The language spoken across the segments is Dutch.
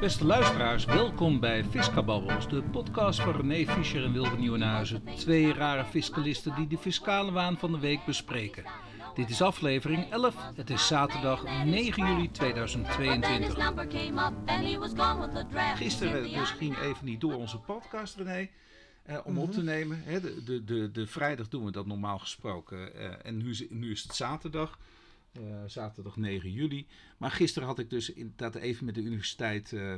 Beste luisteraars, welkom bij Fiscababbels, de podcast van René Fischer en Wilbert Nieuwenhuizen. Twee rare fiscalisten die de fiscale waan van de week bespreken. Dit is aflevering 11. Het is zaterdag 9 juli 2022. Gisteren dus ging even niet door onze podcast, René. eh, om op te nemen. Hè, de, de, de, de vrijdag doen we dat normaal gesproken. eh, en nu nu is het zaterdag. Eh, zaterdag 9 juli. Maar gisteren had ik dus inderdaad even met de universiteit eh,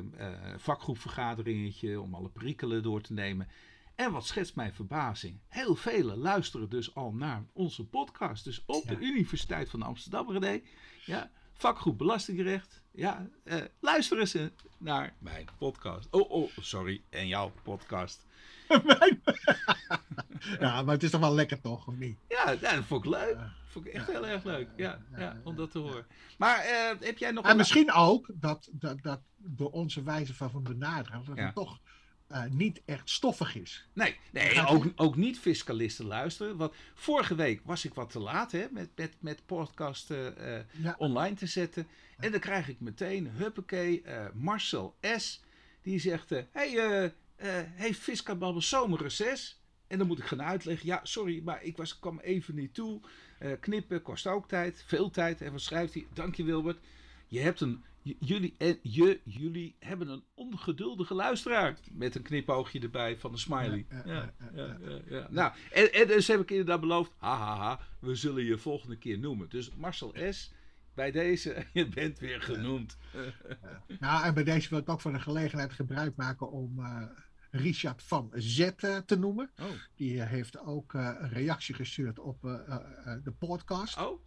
vakgroepvergaderingetje om alle perikelen door te nemen. En wat schetst mijn verbazing? Heel velen luisteren dus al naar onze podcast. Dus op de Universiteit van Amsterdam, René. Ja, vakgroep Belastingrecht. Ja, eh, luisteren ze naar mijn podcast. Oh, oh, sorry. En jouw podcast. ja, maar het is toch wel lekker toch, of niet? Ja, ja, dat vond ik leuk. Vond ik echt heel erg leuk. Ja, ja, om dat te horen. Maar eh, heb jij nog En een- misschien ook dat, dat, dat door onze wijze van van benaderen, dat het toch eh, niet echt stoffig is. Nee, nee ook, ook niet fiscalisten luisteren. Want vorige week was ik wat te laat hè, met, met, met podcast eh, Ja. online te zetten. En dan krijg ik meteen, huppakee, Marcel S. Die zegt, hey, eh, heeft Fiscababbel zomerreces? En dan moet ik gaan uitleggen, ja, sorry, maar ik was, kwam even niet toe. Eh, knippen kost ook tijd, veel tijd. En wat schrijft hij? Dank je Wilbert. Je hebt een, jullie, en je, jullie hebben een ongeduldige luisteraar. Met een knipoogje erbij van een smiley. Ja. Nou, en, en dus heb ik inderdaad beloofd, hahaha, we zullen je volgende keer noemen. Dus Marcel S., bij deze, je bent weer genoemd. Nou, en bij deze wil ik ook van de gelegenheid gebruik maken om eh, Richard van Zet eh, te noemen. Oh, Die eh, heeft ook eh, een reactie gestuurd op de podcast. oh,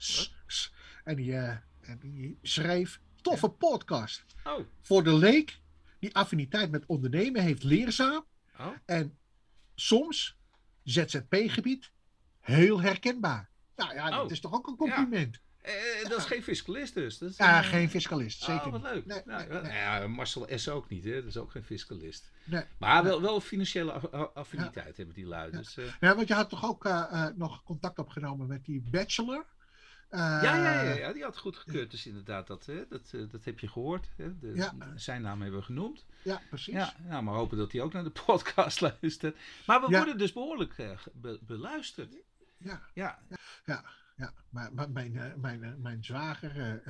En die, en die schreef, toffe podcast. oh, Voor de leek die affiniteit met ondernemen heeft leerzaam oh. En soms, ZZP-gebied, heel herkenbaar. Nou ja, dat Oh. is toch ook een compliment. Eh, dat is geen fiscalist dus. Dat is Ja, een, geen fiscalist, zeker Oh, wat leuk. Nee, nou, nee, nee. ja, Marcel S. ook niet, hè? Dat is ook geen fiscalist. Nee. Maar wel, wel financiële affiniteit hebben die lui. Ja. Dus, eh, Ja, want je had toch ook eh, eh, nog contact opgenomen met die bachelor? Eh, ja, ja, ja, die had goed gekeurd. Dus inderdaad, dat, hè, dat, eh, dat heb je gehoord. Hè? De. Zijn naam hebben we genoemd. ja, precies. Ja, nou, maar hopen dat hij ook naar de podcast luistert. Maar we worden dus behoorlijk eh, be- beluisterd. Ja, Ja, ja, ja. Maar, maar mijn, eh, mijn, eh, mijn zwager,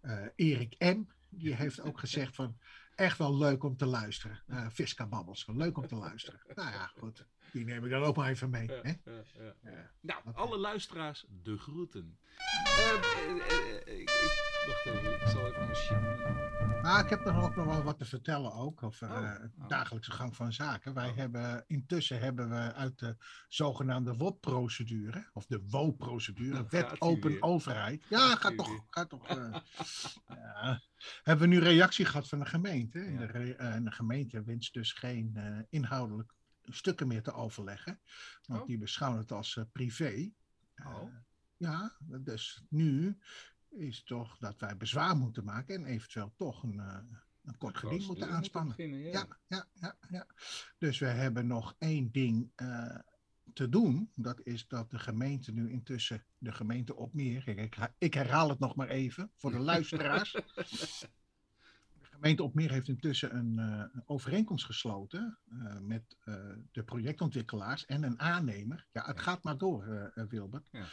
eh, Erik M., die heeft ook gezegd van... Echt wel leuk om te luisteren. Uh, Fisca Babbels, leuk om te luisteren. Nou ja, goed. Die neem ik dan ook maar even mee. Ja, Hè? ja, ja. Ja. Nou, alle luisteraars, de groeten. Eh, ik, ik, wacht even, ik zal even machine. Maar ik heb nog ook nog wel wat te vertellen ook over Oh, eh, oh. dagelijkse gang van zaken. Wij Oh. hebben intussen hebben we uit de zogenaamde WOP-procedure, of de WO-procedure, Nou, Wet Open weer. Overheid. Ja, Gaat gaat toch, weer. gaat toch. eh, ja. Hebben we nu reactie gehad van de gemeente? En Ja. de, eh, de gemeente wenst dus geen eh, inhoudelijk stukken meer te overleggen, want Oh. die beschouwen het als eh, privé. Eh, Oh. ja, dus nu is toch dat wij bezwaar moeten maken en eventueel toch een, eh, een kort geding moeten aanspannen. Beginnen, ja. Ja, ja, ja, ja. Dus we hebben nog één ding te doen. Dat is dat de gemeente nu intussen, de gemeente Opmeer, ik, ik, ik herhaal het nog maar even voor de luisteraars. Gemeente Opmeer heeft intussen een, eh, een overeenkomst gesloten eh, met eh, de projectontwikkelaars en een aannemer. Ja, het gaat maar door, Wilbert. Ja.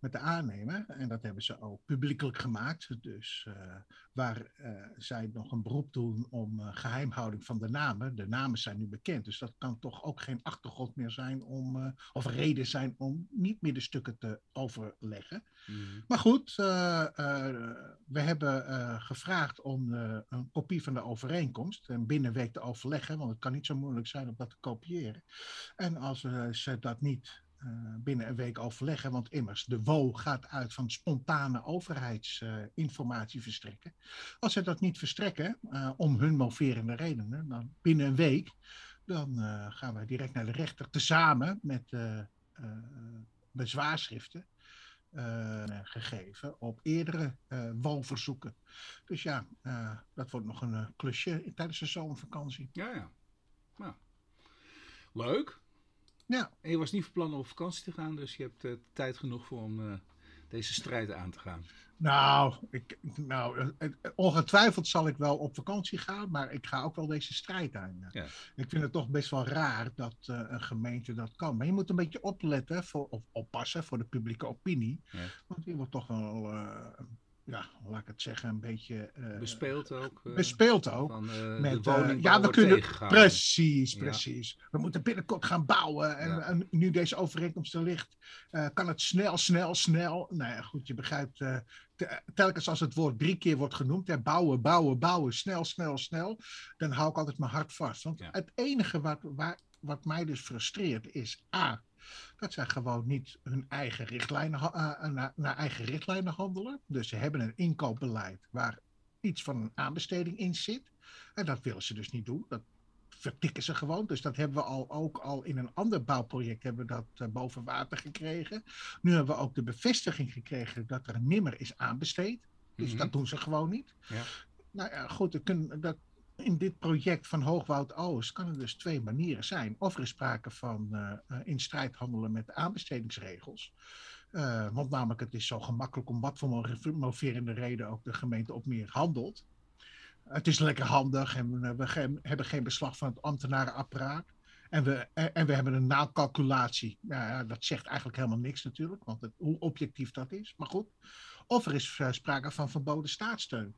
Met de aannemer. En dat hebben ze ook publiekelijk gemaakt. Dus eh, waar eh, zij nog een beroep doen om eh, geheimhouding van de namen. De namen zijn nu bekend, dus dat kan toch ook geen achtergrond meer zijn om, of reden zijn om niet meer de stukken te overleggen. Mhm. Maar goed, we hebben gevraagd om een kopie van de overeenkomst en binnen een week te overleggen, want het kan niet zo moeilijk zijn om dat te kopiëren. En als ze dat niet binnen een week overleggen, want immers de WO gaat uit van spontane overheidsinformatie verstrekken. Als ze dat niet verstrekken, eh, om hun moverende redenen, dan binnen een week, dan eh, gaan we direct naar de rechter, tezamen met eh, eh, bezwaarschriften eh, gegeven op eerdere eh walverzoeken. Dus ja, eh, dat wordt nog een eh, klusje tijdens de zomervakantie. Ja, ja. Nou, leuk. Ja, En je was niet van plan om op vakantie te gaan, dus je hebt eh, tijd genoeg voor om eh, deze strijd aan te gaan? Nou, ik, nou, ongetwijfeld zal ik wel op vakantie gaan, maar ik ga ook wel deze strijd aan. Ja. Ik vind het toch best wel raar dat uh, een gemeente dat kan. Maar je moet een beetje opletten, voor, of oppassen voor de publieke opinie. Ja. Want die wordt toch wel ja, laat ik het zeggen, een beetje... Uh, bespeeld ook. Uh, bespeeld ook. Van, uh, met, de ja, we kunnen... Precies, precies. We moeten binnenkort gaan bouwen. En, en nu deze overeenkomst er ligt, kan het snel, snel, snel. Nou ja, goed, je begrijpt, telkens als het woord drie keer wordt genoemd, hè, bouwen, bouwen, bouwen, snel, snel, snel, dan hou ik altijd mijn hart vast. Want het enige wat, waar, wat mij dus frustreert is, A, dat zij gewoon niet hun eigen richtlijnen, uh, naar, naar eigen richtlijnen handelen. Dus ze hebben een inkoopbeleid waar iets van een aanbesteding in zit. En dat willen ze dus niet doen. Dat vertikken ze gewoon. Dus dat hebben we al, ook al in een ander bouwproject hebben we dat uh, boven water gekregen. Nu hebben we ook de bevestiging gekregen dat er nimmer is aanbesteed. Dus mhm. dat doen ze gewoon niet. Ja. Nou ja, goed, dat, dat, in dit project van Hoogwoud Oost kan er dus twee manieren zijn. Of er is sprake van uh, in strijd handelen met de aanbestedingsregels. Uh, want namelijk, het is zo gemakkelijk om wat voor moverende reden ook de gemeente op meer handelt. Het is lekker handig en we hebben geen beslag van het ambtenarenapparaat. En we, en we hebben een naalcalculatie. Ja, dat zegt eigenlijk helemaal niks natuurlijk, want hoe objectief dat is. Maar goed. Of er is sprake van verboden staatssteun.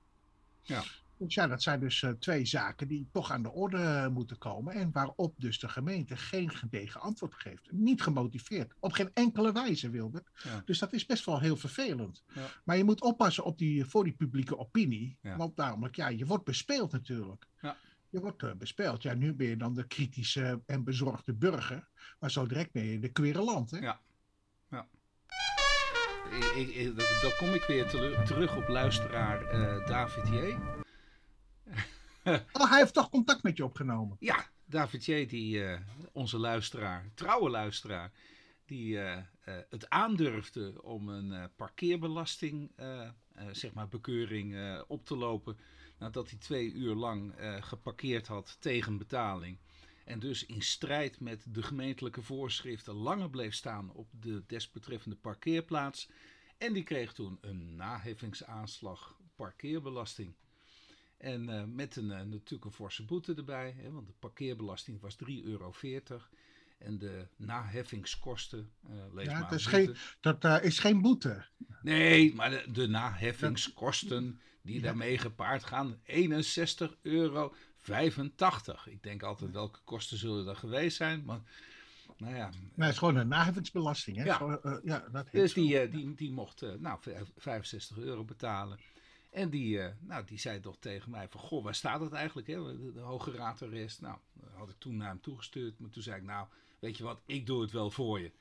Ja. Dus ja, dat zijn dus uh, twee zaken die toch aan de orde moeten komen. En waarop dus de gemeente geen gedegen antwoord geeft. Niet gemotiveerd. Op geen enkele wijze, Wilbert. Ja. Dus dat is best wel heel vervelend. Ja. Maar je moet oppassen op die, voor die publieke opinie. Want namelijk, ja, je wordt bespeeld natuurlijk. Je wordt uh, bespeeld. Ja, nu ben je dan de kritische en bezorgde burger. Maar zo direct ben je de quereland, hè? Ja. ja. Ik, ik, dan kom ik weer terug op luisteraar uh, David J. oh, hij heeft toch contact met je opgenomen? Ja, David J., die, uh, onze luisteraar, trouwe luisteraar, die uh, uh, het aandurfde om een parkeerbelasting, zeg maar, bekeuring op te lopen. Nadat hij twee uur lang geparkeerd had tegen betaling. En dus in strijd met de gemeentelijke voorschriften langer bleef staan op de desbetreffende parkeerplaats. En die kreeg toen een naheffingsaanslag parkeerbelasting. En uh, met een, uh, natuurlijk een forse boete erbij, hè, want de parkeerbelasting was 3,40 euro. En de naheffingskosten, uh, lees ja, maar. Is geen, dat is geen boete. Nee, maar de, de naheffingskosten die daarmee gepaard gaan, 61,85 euro. Ik denk altijd welke kosten zullen er geweest zijn, maar nou ja. Nee, het is gewoon een naheffingsbelasting. Hè? Ja. ja dat dus die, die, die mocht nou, 65 euro betalen. En die, uh, nou, die zei toch tegen mij van, goh, waar staat het eigenlijk? Hè? De, de Hoge Raadarrest. Nou, dat had ik toen naar hem toegestuurd. Maar toen zei ik, nou, weet je wat, ik doe het wel voor je.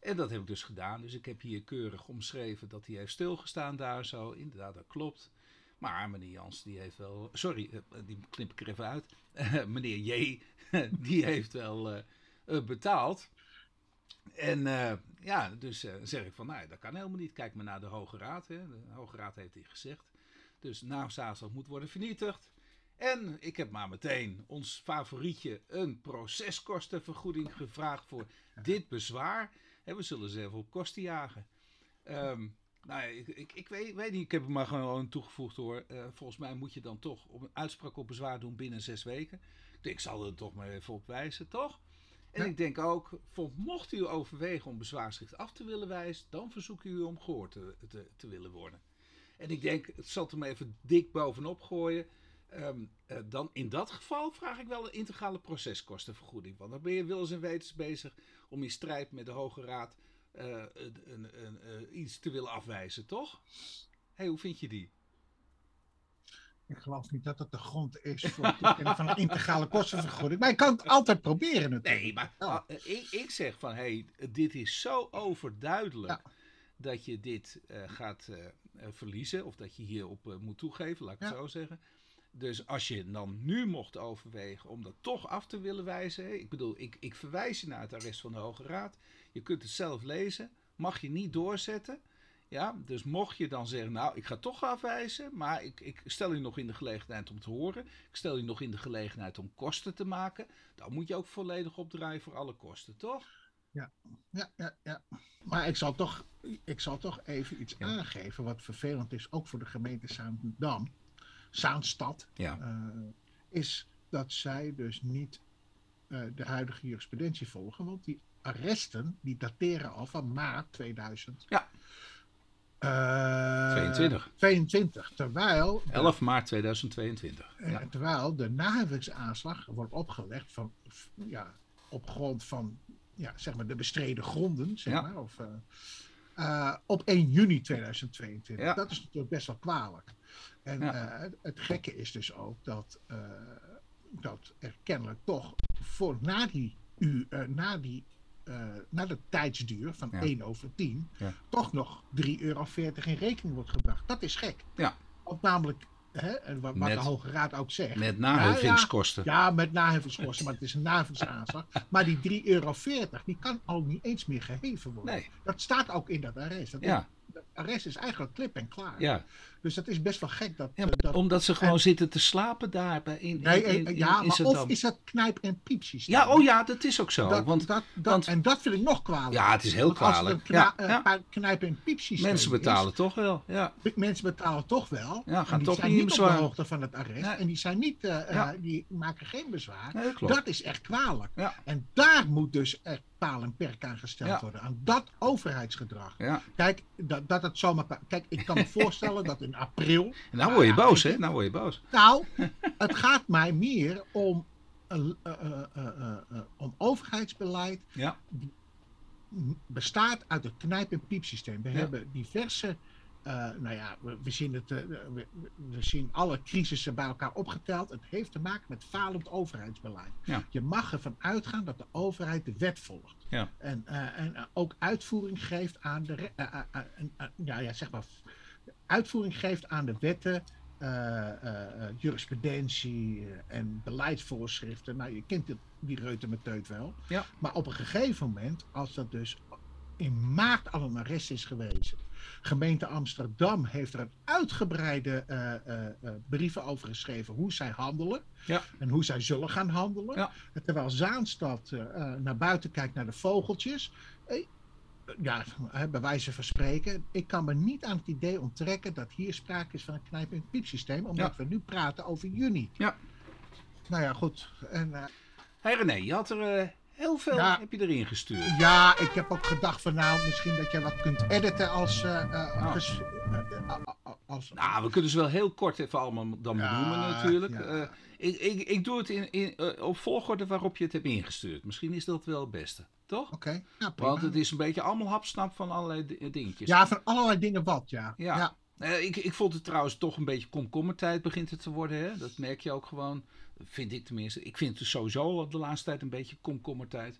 En dat heb ik dus gedaan. Dus ik heb hier keurig omschreven dat hij heeft stilgestaan daar zo. Inderdaad, dat klopt. Maar meneer Jans, die heeft wel... Sorry, eh, die knip ik er even uit. meneer J, die heeft wel betaald. En ja, dus zeg ik van, nou, dat kan helemaal niet. Kijk maar naar de Hoge Raad. Hè. De Hoge Raad heeft hij gezegd. Dus naamzaadstof moet worden vernietigd. En ik heb maar meteen ons favorietje een proceskostenvergoeding gevraagd voor dit bezwaar. En we zullen ze even op kosten jagen. Um, nou, ik, ik, ik weet, weet, niet, ik heb hem maar gewoon toegevoegd hoor. Uh, volgens mij moet je dan toch op een uitspraak op bezwaar doen binnen zes weken. Ik denk, ik zal er toch maar even op wijzen, toch? En ik denk ook, mocht u overwegen om bezwaarschrift af te willen wijzen, dan verzoek ik u om gehoord te, te, te willen worden. En ik denk, het zal er maar even dik bovenop gooien. Ehm, eh, dan in dat geval vraag ik wel een integrale proceskostenvergoeding. Want dan ben je willens en wetens bezig om in strijd met de Hoge Raad uh, een, een, een, uh, iets te willen afwijzen, toch? hey, hoe vind je die? Ik geloof niet dat dat de grond is voor het van een integrale kostenvergoeding. Maar je kan het altijd proberen natuurlijk. Nee, maar oh. ik, ik, zeg van, hey, dit is zo overduidelijk dat je dit gaat eh, verliezen. Of dat je hierop uh, moet toegeven, laat ik het zo zeggen. Dus als je dan nu mocht overwegen om dat toch af te willen wijzen. ik bedoel, ik, ik verwijs je naar het arrest van de Hoge Raad. Je kunt het zelf lezen. Mag je niet doorzetten. Ja, dus mocht je dan zeggen, nou, ik ga toch afwijzen, maar ik, ik stel je nog in de gelegenheid om te horen. Ik stel je nog in de gelegenheid om kosten te maken. Dan moet je ook volledig opdraaien voor alle kosten, toch? Ja, ja, ja, ja. Maar ik zal toch ik zal toch even iets aangeven wat vervelend is, ook voor de gemeente Zaandam, Zaanstad, Ja. eh, is dat zij dus niet eh, de huidige jurisprudentie volgen, want die arresten die dateren al van maart 2000. Ja. Eh, 22. 22. Terwijl, 11 maart 2022. eh, Ja. terwijl de naheffingsaanslag wordt opgelegd van, ja, op grond van ja, zeg maar de bestreden gronden, zeg Ja. maar, of, eh, eh, op 1 juni 2022. Ja. Dat is natuurlijk best wel kwalijk. En Ja. eh, het, gekke is dus ook dat, eh, dat er kennelijk toch voor na die, u, na die na de tijdsduur van Ja. 1 over 10 Ja. toch nog 3,40 euro in rekening wordt gebracht. Dat is gek. Ja. Want namelijk, hè, wat, Met- de Hoge Raad ook zegt. Met naheffingskosten. Ja, met naheffingskosten, maar het is een naheffingsaanslag. Maar die 3,40 euro, die kan al niet eens meer geheven worden. Nee. Dat staat ook in dat arrest. Dat, Ja. dat arrest is eigenlijk klip en klaar. Ja. Dus dat is best wel gek dat... ja eh, dat omdat ze gewoon en- zitten te slapen daar bij in, nee, in, in, eh, in, ja, maar of is dat knijp- en piepsysteem? Ja, oh ja, dat is ook zo. Dat, want dat, want- en dat vind ik nog kwalijk. ja, het is heel Want als het kwalijk. een kna- Ja, knijp- en piepsysteem Mensen is, betalen toch wel. Ja. mensen betalen toch wel. Ja, gaan toch zijn niet op de bezwaar. hoogte van het arrest. Nee. En die, zijn niet, eh, die maken geen bezwaar. Nee, dat is echt kwalijk. Ja. En daar moet dus echt paal en perk aan gesteld worden. Aan dat overheidsgedrag. Ja. Kijk, dat, dat het zomaar... Kijk, ik kan me voorstellen dat in april... En nou word je boos, hè? Nou word je boos. Nou, het gaat mij meer om, eh, eh, eh, om overheidsbeleid Ja. bestaat uit het knijp- en piepsysteem. We Ja. hebben diverse, nou ja, we, we zien het, we, we zien alle crisissen bij elkaar opgeteld. Het heeft te maken met falend overheidsbeleid. Ja. Je mag ervan uitgaan dat de overheid de wet volgt. Ja. En, en ook uitvoering geeft aan de, ja, ja, zeg maar, uitvoering geeft aan de wetten. eh, eh, eh, jurisprudentie en beleidsvoorschriften. Nou, je kent het, die reutemeteut wel. Ja. Maar op een gegeven moment, als dat dus in maart al een arrest is geweest. Gemeente Amsterdam heeft er een uitgebreide eh, brieven over geschreven hoe zij handelen. Ja. En hoe zij zullen gaan handelen. Ja. Terwijl Zaanstad naar buiten kijkt naar de vogeltjes. Ja, bij wijze van spreken. Ik kan me niet aan het idee onttrekken dat hier sprake is van een knijp- en piepsysteem. Omdat we nu praten over juni. Ja. Nou ja, goed. En, eh, Hé René, je had er eh, heel veel Ja. heb je erin gestuurd. Ja, ik heb ook gedacht van nou, misschien dat je wat kunt editen als... eh, eh, als Nou, we kunnen ze wel heel kort even allemaal dan benoemen natuurlijk. Eh, ik, ik, ik doe het in, in, eh, op volgorde waarop je het hebt ingestuurd. Misschien is dat wel het beste, toch? Oké, ja. Want het is een beetje allemaal hapsnap van allerlei di- dingetjes. Ja, van allerlei dingen wat, ja. Ja. ja. Eh, ik, ik vond het trouwens toch een beetje komkommertijd begint het te worden. Hè? Dat merk je ook gewoon. Vind ik tenminste. Ik vind het sowieso de laatste tijd een beetje komkommertijd.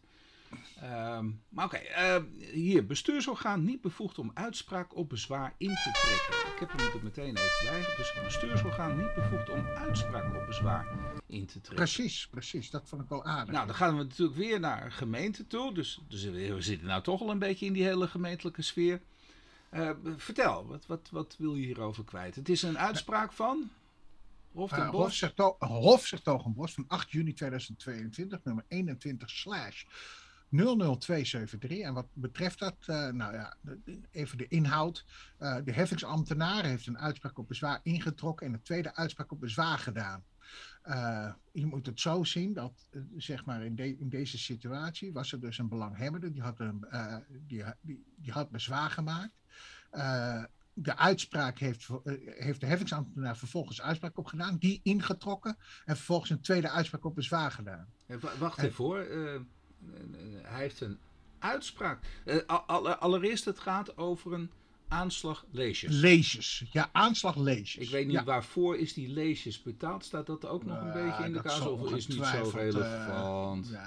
Ehm, maar oké, eh, hier. Bestuursorgaan niet bevoegd om uitspraak op bezwaar in te trekken. Ik heb hem er meteen even bij. Dus bestuursorgaan niet bevoegd om uitspraak op bezwaar in te trekken. Precies, precies. Dat vond ik wel aardig. Nou, dan gaan we natuurlijk weer naar gemeente toe. Dus, dus we zitten nou toch al een beetje in die hele gemeentelijke sfeer. Eh, vertel, wat, wat, wat wil je hierover kwijt? Het is een uitspraak van Hof ten Eh, Hofzertogenbos van 8 juni 2022, nummer 21 slash 00273. En wat betreft dat, eh, nou ja, even de inhoud. Eh, de heffingsambtenaar heeft een uitspraak op bezwaar ingetrokken en een tweede uitspraak op bezwaar gedaan. Eh, je moet het zo zien dat, zeg maar, in, de- in deze situatie was er dus een belanghebbende, die had, een, die, die, die had bezwaar gemaakt. De uitspraak heeft, heeft de heffingsambtenaar vervolgens uitspraak op gedaan, die ingetrokken en vervolgens een tweede uitspraak op bezwaar gedaan. Wa- Wacht even hoor. Hij heeft een uitspraak. Eh, al- al- allereerst, het gaat over een aanslag leesjes. Leesjes, ja, aanslag leesjes. Ik weet niet Ja. waarvoor is die leesjes betaald. Staat dat ook nog een Nou, beetje in de kaas? Of is niet zo eh, relevant? nee,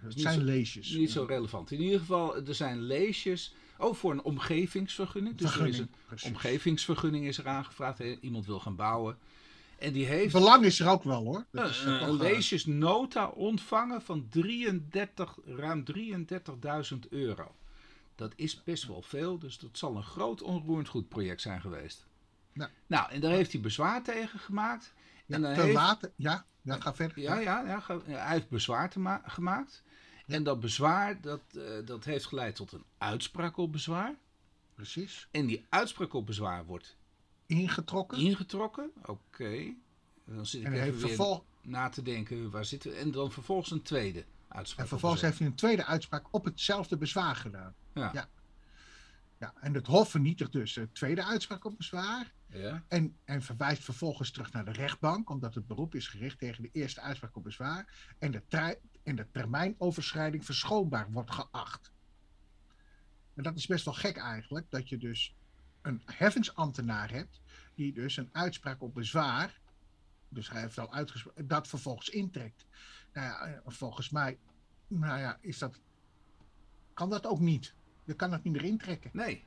het zijn zo- leesjes. Niet zo relevant. In ieder geval, er zijn leesjes. Oh, voor een omgevingsvergunning. Dus er is een precies. omgevingsvergunning is er aangevraagd. Iemand wil gaan bouwen. En die heeft Belang is er ook wel hoor. Dat is, een, eh, een eh, leesjesnota ontvangen van 33, ruim 33.000 euro. Dat is best wel veel, dus dat zal een groot onroerend goed project zijn geweest. Ja. Nou, en daar heeft hij bezwaar tegen gemaakt. ja, en te heeft- laat. Ja, ja, ga verder. ja, ja, ja, hij heeft bezwaar gemaakt. En dat bezwaar, dat, dat heeft geleid tot een uitspraak op bezwaar. Precies. En die uitspraak op bezwaar wordt Ingetrokken. ingetrokken. Oké. Dan zit ik en even weer na te denken, waar zitten we? En dan vervolgens een tweede uitspraak. en vervolgens heeft hij een tweede uitspraak op hetzelfde bezwaar gedaan. Ja. Ja. Ja, en het Hof vernietigt dus de tweede uitspraak op bezwaar. Ja. En, en verwijst vervolgens terug naar de rechtbank, omdat het beroep is gericht tegen de eerste uitspraak op bezwaar. En de, en de termijnoverschrijding verschoonbaar wordt geacht. En dat is best wel gek eigenlijk, dat je dus een heffingsambtenaar hebt, die dus een uitspraak op bezwaar, dus hij heeft al uitgesproken, dat vervolgens intrekt. Nou ja, eh, volgens mij, nou ja, is dat, kan dat ook niet. Je kan dat niet meer intrekken. Nee.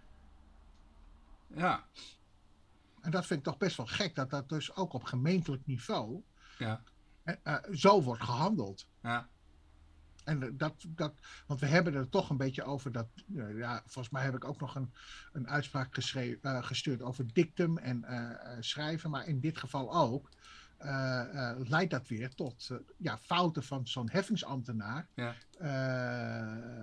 Ja. En dat vind ik toch best wel gek, dat dat dus ook op gemeentelijk niveau Ja. eh, eh, zo wordt gehandeld. Ja. En eh, dat, dat, want we hebben er toch een beetje over dat. eh, ja, volgens mij heb ik ook nog een, een uitspraak geschreven, eh, gestuurd over dictum en eh, schrijven. Maar in dit geval ook. leidt dat weer tot ja, fouten van zo'n heffingsambtenaar. Ja.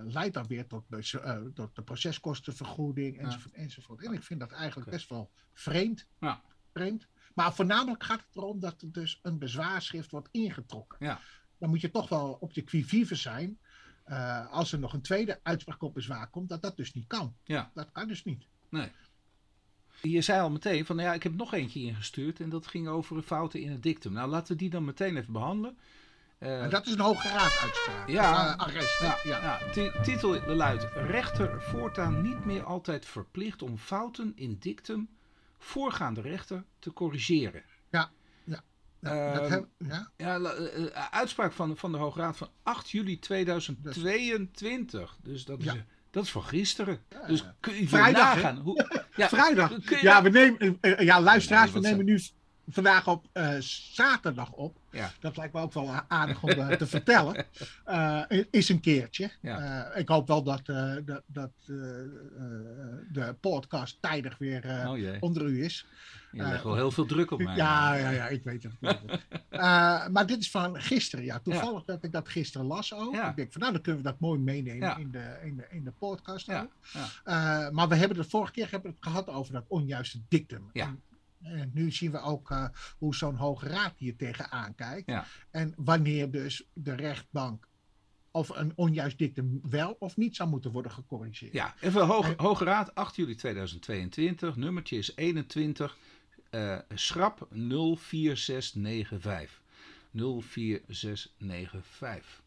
leidt dat weer tot, eh, tot de proceskostenvergoeding enzovoort, enzovoort. En ik vind dat eigenlijk best wel vreemd. Ja. vreemd. Maar voornamelijk gaat het erom dat er dus een bezwaarschrift wordt ingetrokken. Ja. Dan moet je toch wel op de qui vive zijn. eh, als er nog een tweede uitspraak op bezwaar komt, dat dat dus niet kan. Ja. Dat kan dus niet. Nee. Je zei al meteen van, nou ja, ik heb nog eentje ingestuurd en dat ging over fouten in het dictum. Nou, laten we die dan meteen even behandelen. Eh, En dat is een hoge raaduitspraak. Ja. Of, eh, arrest. ja, ja. ja. ti- titel luidt, rechter voortaan niet meer altijd verplicht om fouten in dictum voorgaande rechter te corrigeren. Ja, ja, dat Ehm, heb- ja. Ja, la- eh, eh, uitspraak van, van de Hoge Raad van 8 juli 2022. Dus dat is, Ja. eh, dat is van gisteren. Ja, Dus ja. kun je Vrijdag, hè? nagaan. Hoe, ja, Vrijdag. je Ja, we nemen, ja, luisteraars, we nemen nu vandaag op eh, zaterdag op. Ja. Dat lijkt me ook wel aardig om eh, te vertellen. Eh, is een keertje. Ja. Ik hoop wel dat, dat, dat de podcast tijdig weer Oh onder u is. je legt wel heel veel druk op mij. Ja, ja, ja, ik weet het. maar dit is van gisteren. Ja, toevallig dat ik dat gisteren las ook. Ik denk van nou, dan kunnen we dat mooi meenemen in, de, in, de, in de podcast. Maar we hebben het vorige keer hebben we het gehad over dat onjuiste dictum. Ja. En, en nu zien we ook eh, hoe zo'n hoge raad hier tegenaan kijkt. Ja. En wanneer dus de rechtbank of een onjuist dictum wel of niet zou moeten worden gecorrigeerd. Ja, even Hoge, Hoge Raad, 8 juli 2022, nummertje is 21, eh, schrap 04695. 04695.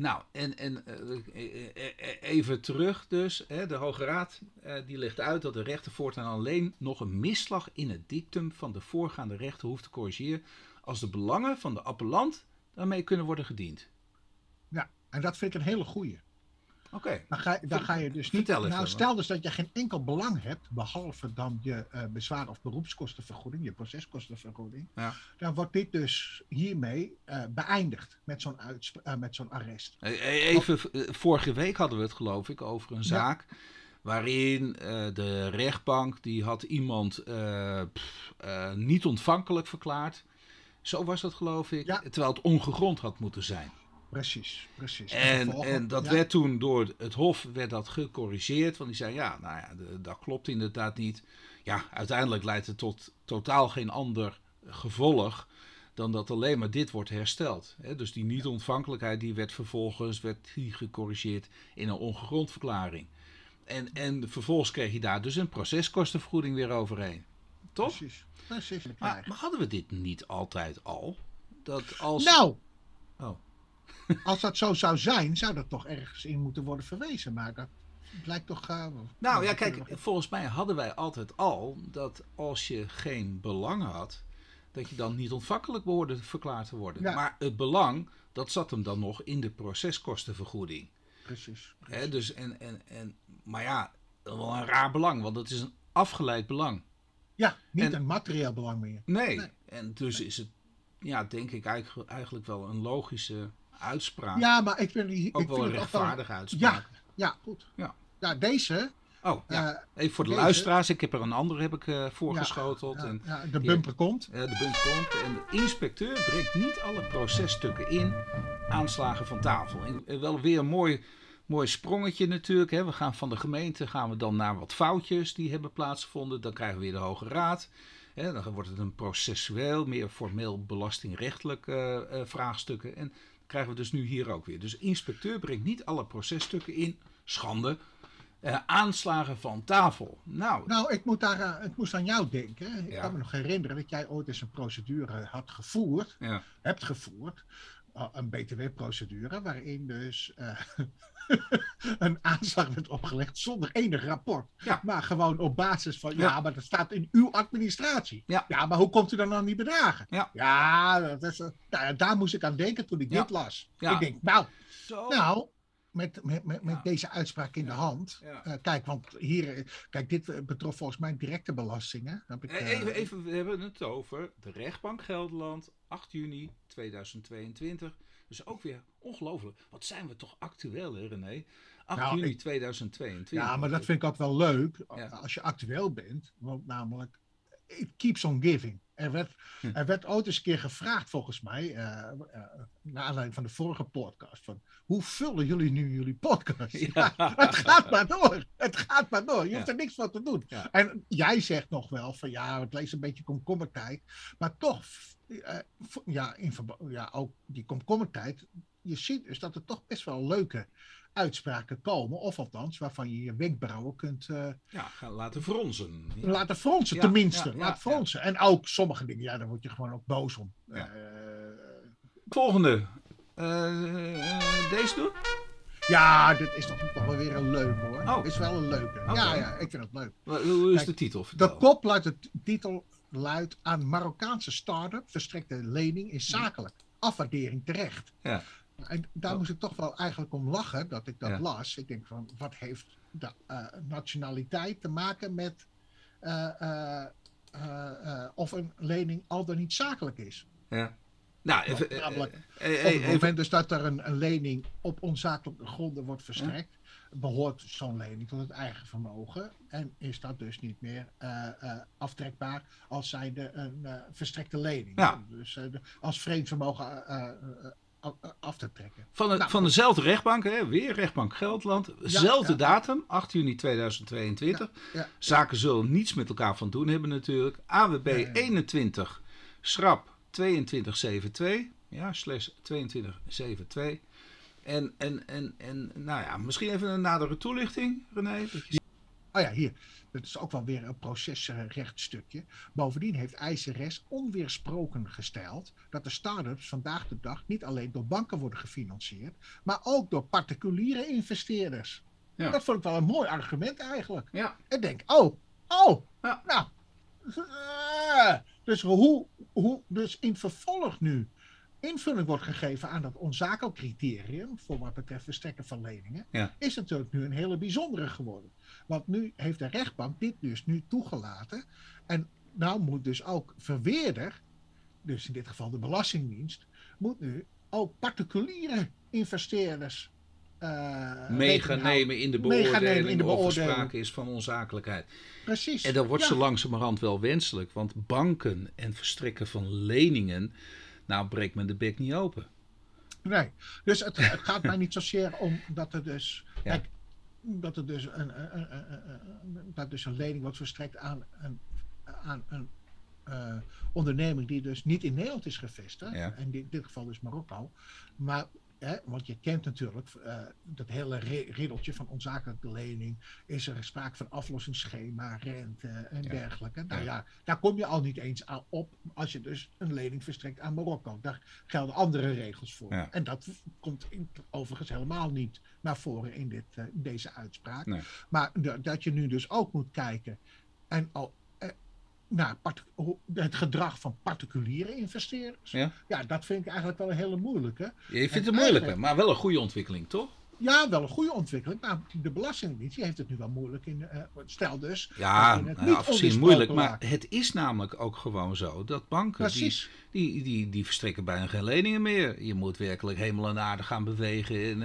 Nou, en, en eh, eh, eh, even terug dus. Hè, de Hoge Raad die legt uit dat de rechter voortaan alleen nog een misslag in het dictum van de voorgaande rechter hoeft te corrigeren als de belangen van de appellant daarmee kunnen worden gediend. Ja, en dat vind ik een hele goeie. Oké, Dan ga, dan ga je dus niet. Vertel nou, stel dus dat je geen enkel belang hebt, behalve dan je eh, bezwaar of beroepskostenvergoeding, je proceskostenvergoeding. Ja. Dan wordt dit dus hiermee eh, beëindigd met zo'n eh, met zo'n arrest. Even, vorige week hadden we het geloof ik over een zaak waarin de rechtbank die had iemand pff, niet ontvankelijk verklaard. Zo was dat geloof ik, Ja. terwijl het ongegrond had moeten zijn. Precies, precies. En, en dat ja, werd toen door het Hof werd dat gecorrigeerd. Want die zei, ja, nou ja, de- dat klopt inderdaad niet. Ja, uiteindelijk leidt het tot totaal geen ander gevolg dan dat alleen maar dit wordt hersteld. Hè, dus die niet-ontvankelijkheid die werd vervolgens werd die gecorrigeerd in een ongegrondverklaring. En, en vervolgens kreeg je daar dus een proceskostenvergoeding weer overheen. Toch? Precies, precies. Maar, maar hadden we dit niet altijd al? Dat als... Nou, Oh. Als dat zo zou zijn, zou dat toch ergens in moeten worden verwezen. Maar dat lijkt toch. eh, Nou ja, kijk, volgens mij hadden wij altijd al dat als je geen belang had, dat je dan niet ontvankelijk behoorde verklaard te worden. Ja. Maar het belang, dat zat hem dan nog in de proceskostenvergoeding. Precies. Hè, dus en, en, en, maar ja, wel een raar belang, want het is een afgeleid belang. Ja, niet En- een materieel belang meer. Nee, Nee. en dus is het, ja, denk ik eigenlijk, eigenlijk wel een logische uitspraak. Ja, maar ik vind, ik Ook vind wel een rechtvaardige uitspraak. Ja, goed. Ja. Ja, deze. Oh, ja. eh, Even voor de deze- luisteraars, ik heb er een andere heb ik, eh, voorgeschoteld. ja, en ja, de bumper komt. De punt komt en de inspecteur brengt niet alle processtukken in aanslagen van tafel. En, eh, wel weer een mooi, Mooi sprongetje natuurlijk. Hè. We gaan van de gemeente gaan we dan naar wat foutjes die hebben plaatsgevonden. Dan krijgen we weer de Hoge Raad. Hè. Dan wordt het een processueel, meer formeel belastingrechtelijk uh, uh, vraagstukken. En krijgen we dus nu hier ook weer. Dus inspecteur brengt niet alle processtukken in. Schande. Uh, aanslagen van tafel. Nou, nou ik, moet daar, uh, ik moest aan jou denken. Ik ja. kan me nog herinneren dat jij ooit eens een procedure had gevoerd. Ja. Hebt gevoerd. Uh, een BTW-procedure waarin dus een aanslag werd opgelegd zonder enig rapport. Ja. Maar gewoon op basis van, ja, ja, maar dat staat in uw administratie. Ja, ja maar hoe komt u dan aan die bedragen? Ja, ja, dat is, nou, daar moest ik aan denken toen ik dit las. Ik denk, nou, Zo. nou met, met, met, deze uitspraak in de hand. Uh, kijk, want hier, eh, kijk, dit eh, betrof volgens mij directe belastingen. Heb ik, uh, even, even, we hebben het over de rechtbank Gelderland, 8 juni 2022. Dus ook weer ongelooflijk. Wat zijn we toch actueel, hè, René? 8 Nou, juni ik- 2022. ja, maar dat vind ik ook wel leuk Ja. als je actueel bent. Want namelijk, it keeps on giving. Er werd, Hm. er werd ooit eens een keer gevraagd, volgens mij, eh, naar aanleiding van de vorige podcast, van hoe vullen jullie nu jullie podcast? Ja. het gaat maar door. Het gaat maar door. Je Ja. hoeft er niks van te doen. Ja. En jij zegt nog wel van ja, het leest een beetje komkommertijd. Maar toch, eh, ja, in ja, ook die komkommertijd. Je ziet dus dat er toch best wel leuke uitspraken komen. Of althans, waarvan je je wenkbrauwen kunt eh, Ja, gaan laten fronsen. Ja. laten fronsen, Ja, tenminste. ja, ja, Laat fronsen. En ook sommige dingen, ja, daar word je gewoon ook boos om. Ja. Eh, Volgende. Eh, deze doen? ja, dit is toch, toch wel weer een leuke hoor. Oh. Is wel een leuke. Ja, ja, ik vind het leuk. Hoe is Kijk, de titel? De kop luidt de titel luidt aan Marokkaanse start-up verstrekte lening is zakelijk. Afwaardering terecht. Ja. En daar Oh. moest ik toch wel eigenlijk om lachen dat ik dat Ja. las. Ik denk van, wat heeft de eh, nationaliteit te maken met eh, eh, of een lening al dan niet zakelijk is? Ja. Nou, even, Namelijk, Op het moment dus dat er een, een lening op onzakelijke gronden wordt verstrekt, behoort zo'n lening tot het eigen vermogen. En is dat dus niet meer aftrekbaar als zijnde een verstrekte lening. Ja. Dus als vreemd vermogen af- te trekken. Van, Nou, van dezelfde rechtbank, hè, weer rechtbank Gelderland. Zelfde ja. datum, 8 juni 2022. Ja, Zaken zullen niets met elkaar van doen hebben natuurlijk. AWB Ja, ja. 21, schrap 2272. Ja, slash 2272. En, en, en, en nou ja, misschien even een nadere toelichting, René. Oh ja, hier. Dat is ook wel weer een procesrechtstukje. Bovendien heeft ICRS onweersproken gesteld dat de start-ups vandaag de dag niet alleen door banken worden gefinancierd, maar ook door particuliere investeerders. Ja. Dat vond ik wel een mooi argument eigenlijk. Ja, Ik denk, oh, oh, Ja. nou. eh, dus hoe, hoe dus in vervolg nu invulling wordt gegeven aan dat onzakelijk criterium voor wat betreft verstrekken van leningen, Ja. is natuurlijk nu een hele bijzondere geworden. Want nu heeft de rechtbank dit dus nu toegelaten. En nou moet dus ook verweerder, dus in dit geval de Belastingdienst, moet nu ook particuliere investeerders nemen in de beoordeling in de of er beoordeling. sprake is van onzakelijkheid. Precies. En dat wordt Ja. zo langzamerhand wel wenselijk, want banken en verstrekken van leningen, nou breekt men de bek niet open. Nee, dus het, het gaat mij niet zozeer om dat er dus, Ja. kijk, dat er dus een, een, een, dat dus een lening wordt verstrekt aan een, aan een eh, onderneming die dus niet in Nederland is gevestigd, Ja. in dit, dit geval dus Marokko, maar Hè, want je kent natuurlijk eh, dat hele ri- riddeltje van onzakelijke lening. Is er sprake van aflossingsschema, rente en Ja. dergelijke. Nou Ja. ja, daar kom je al niet eens aan op als je dus een lening verstrekt aan Marokko. Daar gelden andere regels voor. Ja. En dat komt in, overigens helemaal niet naar voren in, dit, eh, deze uitspraak. Nee. Maar dat je nu dus ook moet kijken en al, naar het gedrag van particuliere investeerders. Ja? Ja, dat vind ik eigenlijk wel een hele moeilijke. Je vindt En het eigenlijk- maar wel een goede ontwikkeling, toch? Ja, wel een goede ontwikkeling. Maar de Belastingdienst die heeft het nu wel moeilijk in. eh, stel dus. Ja, het nou, niet onweersproken moeilijk. Maar het is namelijk ook gewoon zo dat banken die, Precies. die, die, die verstrekken bijna geen leningen meer. Je moet werkelijk hemel en aarde gaan bewegen. En,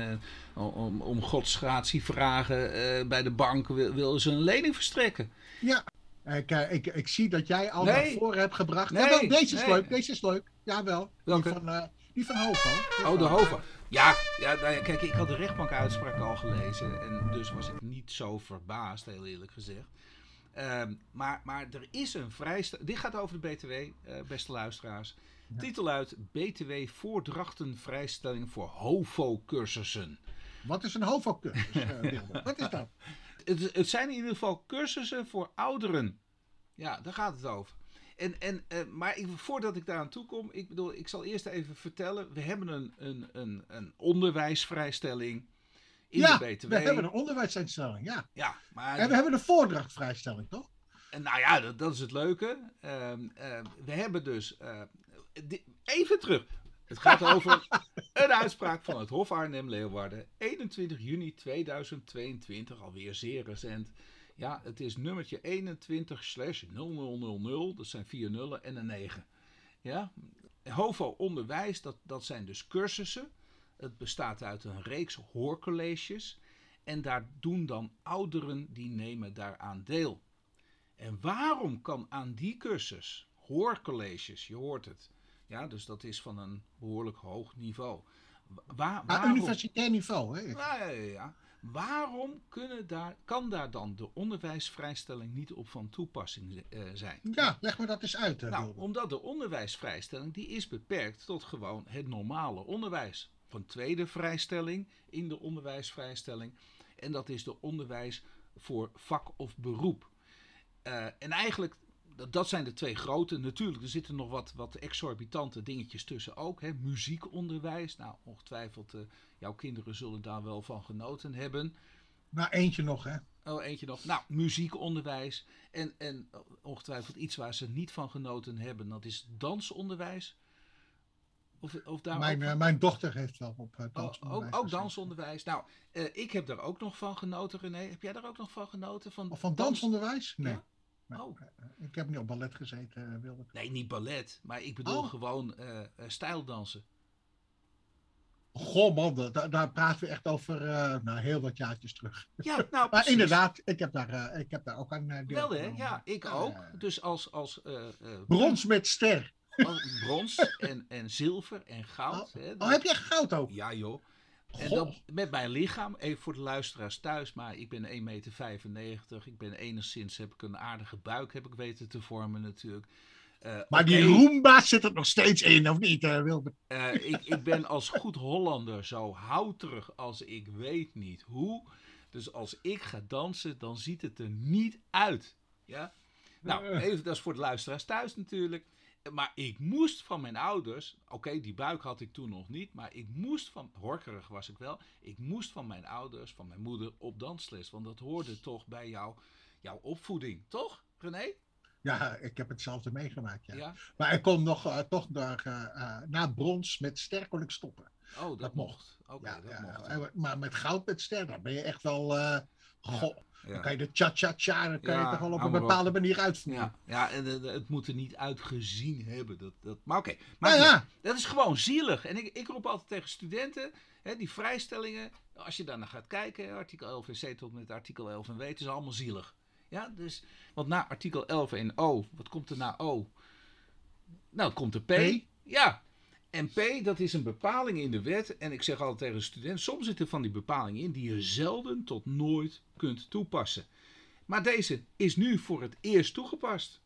eh, om, om godsgratie vragen eh, bij de bank wil, willen ze een lening verstrekken. Ja. Ik, eh, ik, ik zie dat jij al Nee. naar voren hebt gebracht. Nee, Jawel, deze is nee. leuk. Deze is leuk. Jawel. Die Welke? van, eh, die van Hovo. Oh, de HOVA. Ja, ja, nou ja, kijk, ik had de rechtbankuitspraak al gelezen. En dus was ik niet zo verbaasd, heel eerlijk gezegd. Ehm, maar, maar er is een vrijstelling. Dit gaat over de BTW, eh, beste luisteraars. Titel uit BTW Voordrachtenvrijstelling voor HOVO-cursussen. Wat is een HOVO-cursus, uh, Wat is dat? Het, het, zijn in ieder geval cursussen voor ouderen. Ja, daar gaat het over. En, en, uh, maar ik, voordat ik daar aan toe kom, ik bedoel, ik zal eerst even vertellen. We hebben een, een, een, een onderwijsvrijstelling in ja, de BTW. we hebben een onderwijsvrijstelling, ja. ja maar en we hebben een voordrachtvrijstelling, toch? En nou ja, dat, dat is het leuke. Uh, uh, we hebben dus... Uh, even terug. Het gaat over een uitspraak van het Hof Arnhem-Leeuwarden. 21 juni 2022, alweer zeer recent. Ja, het is nummertje 21 slash 0000. Dat zijn vier nullen en een 9. Ja, HOVO onderwijs, dat, dat zijn dus cursussen. Het bestaat uit een reeks hoorcolleges. En daar doen dan ouderen die nemen daaraan deel. En waarom kan aan die cursus, hoorcolleges, je hoort het. Ja, dus dat is van een behoorlijk hoog niveau. Waar, waarom, universitair niveau, hè? Ja, ja, ja. Waarom kunnen daar, kan daar dan de onderwijsvrijstelling niet op van toepassing uh, zijn? Ja, leg me dat eens uit. nou, omdat de onderwijsvrijstelling die is beperkt tot gewoon het normale onderwijs. Van tweede vrijstelling in de onderwijsvrijstelling. En dat is de onderwijs voor vak of beroep. Uh, en eigenlijk, dat, dat zijn de twee grote. Natuurlijk, er zitten nog wat, wat exorbitante dingetjes tussen ook. Hè. Muziekonderwijs, nou ongetwijfeld, uh, jouw kinderen zullen daar wel van genoten hebben. Nou, eentje nog hè. Oh, eentje nog. Nou, muziekonderwijs. En, en ongetwijfeld iets waar ze niet van genoten hebben, dat is dansonderwijs. Of, of daar mijn, uh, mijn dochter heeft wel op uh, dansonderwijs. Oh, ook, ook dansonderwijs. Nou, uh, ik heb daar ook nog van genoten, René. Heb jij daar ook nog van genoten? Van, of van dansonderwijs? Nee. Ja? Oh. Ik heb niet op ballet gezeten, wilde Nee, niet ballet. Maar ik bedoel oh. gewoon uh, stijldansen. Goh man, daar, daar praten we echt over uh, nou, heel wat jaartjes terug. Ja, nou Maar inderdaad, ik heb daar, uh, ik heb daar ook aan deel Wel hè, ja, ik ook. Dus als... als Brons met ster. brons en, en zilver en goud. Oh, hè, oh heb je goud ook? Ja joh. En dat met mijn lichaam, even voor de luisteraars thuis, maar ik ben 1,95 meter. Ik ben enigszins, heb ik een aardige buik, heb ik weten te vormen natuurlijk. Uh, maar okay. die Roomba zit er nog steeds in, of niet, uh, Wilbert? Uh, ik, ik ben als goed Hollander zo houterig als ik weet niet hoe. Dus als ik ga dansen, dan ziet het er niet uit. Ja? Nou, even, dat is voor de luisteraars thuis natuurlijk maar ik moest van mijn ouders, oké, die buik had ik toen nog niet, maar ik moest van, horkerig was ik wel, ik moest van mijn ouders, van mijn moeder op dansles. Want dat hoorde toch bij jou, jouw opvoeding, toch, René? Ja, ik heb hetzelfde meegemaakt, ja. ja? Maar ik kon nog uh, toch naar, uh, uh, na brons met ster kon ik stoppen. Oh, dat, dat mocht. Oké, ja, dat ja, mocht. Maar met goud met ster, dan ben je echt wel... Ja. Dan kan je de cha-cha-cha, dan kan je toch wel op een bepaalde manier uitvoeren. Ja, ja en het moet er niet uitgezien hebben. Dat, dat, maar oké, okay. maar nou ja. dat is gewoon zielig. En ik, ik roep altijd tegen studenten, hè, die vrijstellingen, als je daar naar gaat kijken, artikel 11 en C tot met artikel 11 en W, het is allemaal zielig. Ja, dus, want na artikel 11 en O, wat komt er na O? Nou, komt er P. P? Ja, en P, dat is een bepaling in de wet. En ik zeg altijd tegen een student: soms zitten van die bepalingen in die je zelden tot nooit kunt toepassen. Maar deze is nu voor het eerst toegepast.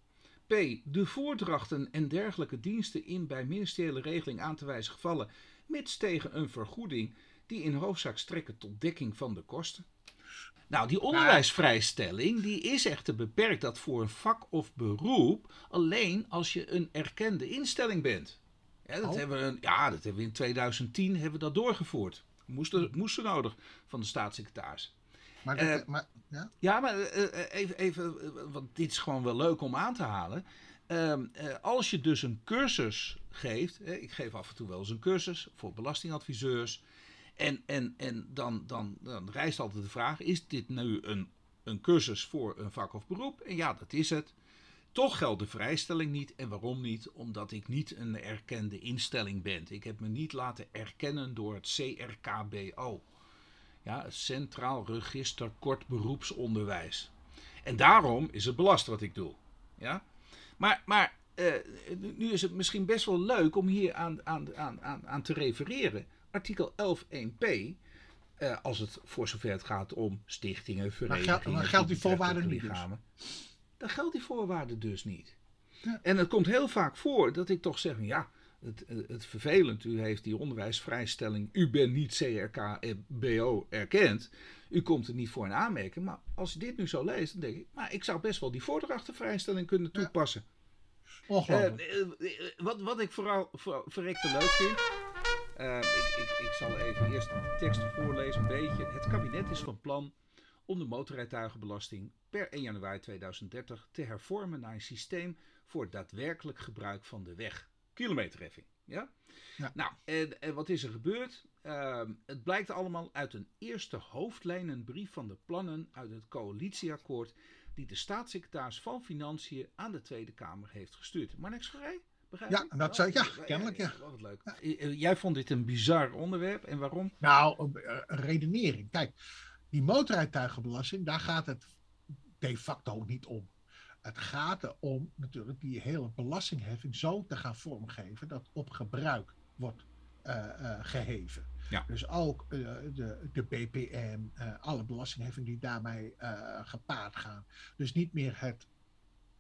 P. De voordrachten en dergelijke diensten in bij ministeriële regeling aan te wijzen gevallen, mits tegen een vergoeding die in hoofdzaak strekken tot dekking van de kosten. Nou, die onderwijsvrijstelling die is echter beperkt dat voor een vak of beroep alleen als je een erkende instelling bent. Ja, dat, oh. hebben we, ja, dat hebben we in 2010 hebben we dat doorgevoerd. Moesten, moesten nodig van de staatssecretaris. Maar, dat, uh, maar ja? ja, maar uh, even, even, want dit is gewoon wel leuk om aan te halen. Uh, als je dus een cursus geeft, ik geef af en toe wel eens een cursus voor belastingadviseurs. En, en, en dan, dan, dan rijst altijd de vraag: is dit nu een, een cursus voor een vak of beroep? En ja, dat is het. Toch geldt de vrijstelling niet. En waarom niet? Omdat ik niet een erkende instelling ben. Ik heb me niet laten erkennen door het CRKBO. Ja, Centraal Register Kort Beroepsonderwijs. En daarom is het belast wat ik doe. Ja? Maar, maar uh, nu is het misschien best wel leuk om hier aan, aan, aan, aan te refereren. artikel 11.1p, uh, als het voor zover het gaat om stichtingen, verenigingen... Maar, gel maar geldt die voorwaarde niet dus? Dan geldt die voorwaarde dus niet. Ja. En het komt heel vaak voor dat ik toch zeg, ja, het, het vervelend, u heeft die onderwijsvrijstelling, u bent niet CRK-BO erkend, u komt er niet voor in aanmerking. Maar als je dit nu zo leest, dan denk ik, maar ik zou best wel die voordrachtenvrijstelling kunnen toepassen. Ja. Ongelooflijk. Uh, wat, wat ik vooral voor, verrekte leuk vind, uh, ik, ik, ik zal even eerst de tekst voorlezen een beetje. Het kabinet is van plan om de motorrijtuigenbelasting per 1 januari 2030 te hervormen naar een systeem voor daadwerkelijk gebruik van de weg. Kilometerheffing. Ja? ja. Nou, en, en, wat is er gebeurd? Uh, het blijkt allemaal uit een eerste hoofdlijnenbrief van de plannen uit het coalitieakkoord die de staatssecretaris van Financiën aan de Tweede Kamer heeft gestuurd. Maar niks gereden? Begrijp ja, dat zei, ja, kennelijk ja. Wat leuk. Ja. Jij vond dit een bizar onderwerp en waarom? Nou, een redenering. Kijk, die motorrijtuigenbelasting, daar gaat het de facto niet om. Het gaat erom natuurlijk die hele belastingheffing zo te gaan vormgeven dat op gebruik wordt uh, uh, geheven. Ja. Dus ook uh, de, de BPM, alle belastingheffing die daarmee gepaard gaan. Dus niet meer het